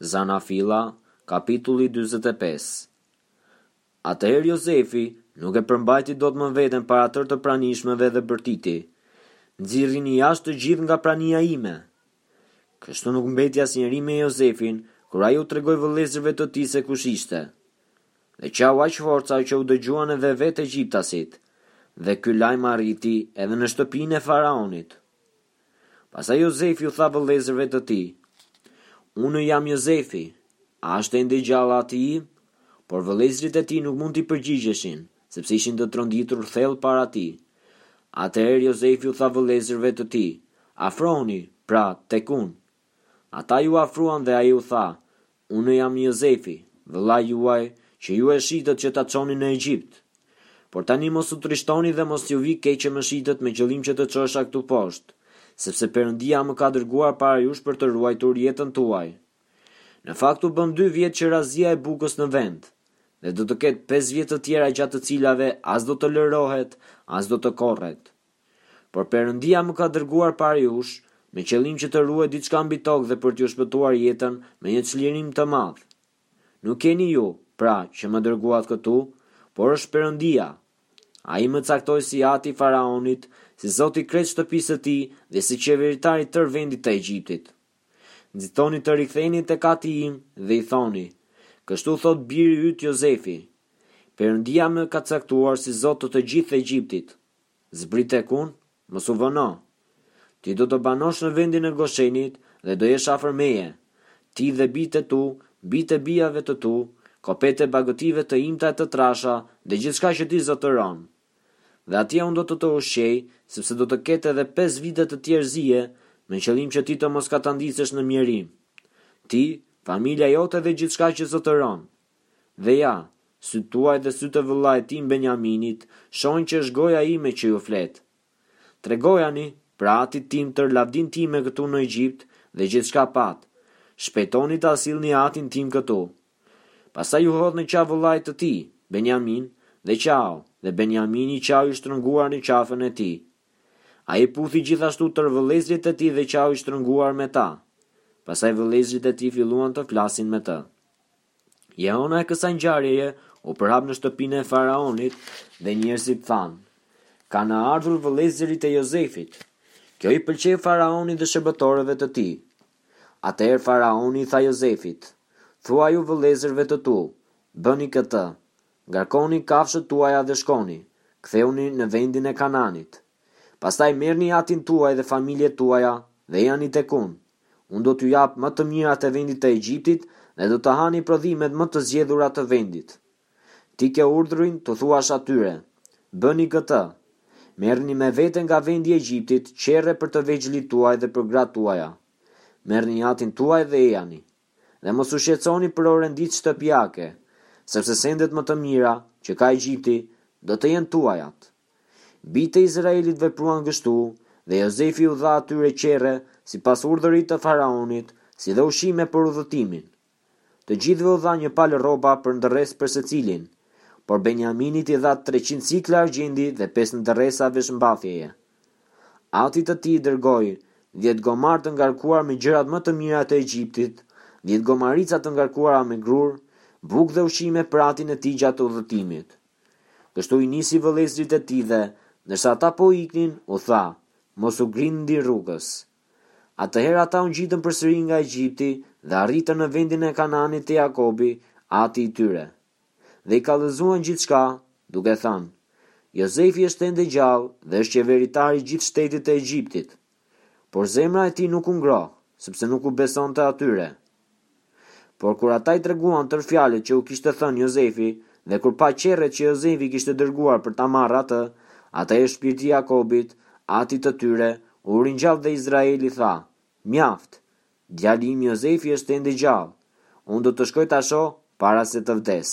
Zanafilla, kapitulli dyzet e pesë Atëherë Jozefi nuk e përmbajti dot më veten para tërë të pranishmëve dhe bërtiti, Nxirrini jashtë të gjithë nga prania ime! Kështu nuk mbeti asnjëri me Jozefin kur ai u tregoi vëllezërve të tij se kush ishte. Dhe qau aq fort sa që u dëgjuan edhe vetë egjiptasit, dhe ky lajm arriti edhe në shtëpinë e faraonit. Pastaj Jozefi u tha vëllezërve të tij, Unë jam Jozefi, a është ende i gjallë ati im? Por vëllezërit e tij nuk mund t'i përgjigjeshin, sepse ishin të tronditur thellë para tij. Atëherë Jozefi u tha vëllezërve të tij, Afrohuni, pra, tek unë. Ata iu afruan dhe ai u tha, Unë jam Jozefi, vëllai juaj, që ju e shitët që ta çoni në Egjipt. Por tani mos u trishtoni dhe mos ju vijë keq që më shitët me qëllim që të çohesha këtu poshtë, sepse Perëndia më ka dërguar para jush për të ruajtur jetën tuaj. Në fakt u bënë dy vjet që ra zia e bukës në vend, dhe do të ketë pesë vjet të tjera gjatë të cilave as do të lërohet, as do të korret. Por Perëndia më ka dërguar para jush, me qëllim që të ruaj diçka mbi tokë dhe për t'ju shpëtuar jetën me një çlirim të madh. Nuk jeni ju, pra, që më dërguat këtu, por është Perëndia. Ai më caktoi si ati i faraonit, si zot i krejt shtëpisë së tij dhe si qeveritar i tërë vendit të Egjiptit. Nxitoni të riktheheni tek ati im dhe i thoni, Kështu thotë biri yt Jozefi, Perëndia më ka caktuar si zot të të gjithë Egjiptit. Zbrit tek unë, mos u vono. Ti do të banosh në vendin e Goshenit dhe do jesh afër meje, ti dhe bijtë e tu, bijtë e bijave të tu, kopetë e bagëtive të imta e të trasha dhe gjithçka që ti zotëron. Dhe atje unë do të të ushqej, sepse do të ketë edhe pesë vite të tjerë zie, me qëllim që ti të mos katandisësh në mjerim. Ti, familja jote dhe gjithçka që zotëron. Dhe ja, sytë tuaj dhe sytë e vëllait tim Benjaminit shohin që është goja ime që ju flet. Tregojani, pra, atit tim tërë lavdinë time këtu në Egjipt dhe gjithçka patë. Shpejtoni ta sillni atin tim këtu. Pastaj iu hodh në qafë vëllait të tij, Benjamin, dhe qau, dhe Benjamini qau i shtrënguar në qafën e tij. Ai puthi gjithashtu tërë vëllezërit e tij dhe qau i shtrënguar me ta. Pastaj vëllezërit e tij filluan të flasin me të. Jehona e kësaj ngjarjeje u përhap në shtëpinë e faraonit dhe njerëzit thanë, Kanë ardhur vëllezërit e Jozefit. Kjo i pëlqeu faraonit dhe shërbëtorëve të tij. Atëherë faraoni i tha Jozefit, Thuaju vëllezërve të tu, Bëni këtë, Ngarkoni kafshët tuaja dhe shkoni, kthehuni në vendin e Kanaanit. Pastaj merrni atin tuaj dhe familjet tuaja dhe ejani tek unë. Unë do t'ju jap më të mirat e vendit të Egjiptit dhe do të hani prodhimet më të zgjedhura të vendit. Ti ke urdhrin t'u thuash atyre, Bëni këtë, Merrni me vete nga vendi i Egjiptit qerre për të vegjëlit tuaj dhe për gratë tuaja. Merrni atin tuaj dhe ejani. Dhe mos u shqetësoni për orenditë shtëpiake, sepse sendet më të mira që ka Egjipti do të jenë tuajat. Bijtë e Izraelit vepruan kështu, dhe Jozefi u dha atyre qerre sipas urdhërit të faraonit, si dhe ushqime për udhëtimin. Të gjithëve u dha një palë rroba për ndërres për secilin, por Benjaminit i dha treqind sikla argjendi dhe pesë ndërresa veshmbathjeje. Atit të tij i dërgoi dhjetë gomarë të ngarkuar me gjërat më të mira të Egjiptit, dhjetë gomarica të ngarkuara me grurë, bukë dhe ushqime për atin e tij gjatë udhëtimit. Kështu i nisi vëllezërit e tij dhe, ndërsa ata po iknin, u tha, Mos u grindni rrugës. Atëherë ata u ngjitën përsëri nga Egjipti dhe arritën në vendin e Kanaanit te Jakobi, ati i tyre. Dhe i kallëzuan gjithçka, duke thënë, Jozefi është ende gjallë dhe është qeveritar i gjithë shtetit të Egjiptit. Por zemra e tij nuk u ngroh, sepse nuk u besonte atyre. Por kur ata i treguan tërë fjalët që u kishte thënë Jozefi dhe kur pa qerret që Jozefi kishte dërguar për ta marrë atë, atëherë shpirti i Jakobit, atit të tyre, u ringjall dhe Izraeli tha, Mjaft! Djali im Jozefi është ende gjallë. Unë do të shkoj ta shoh para se të vdes.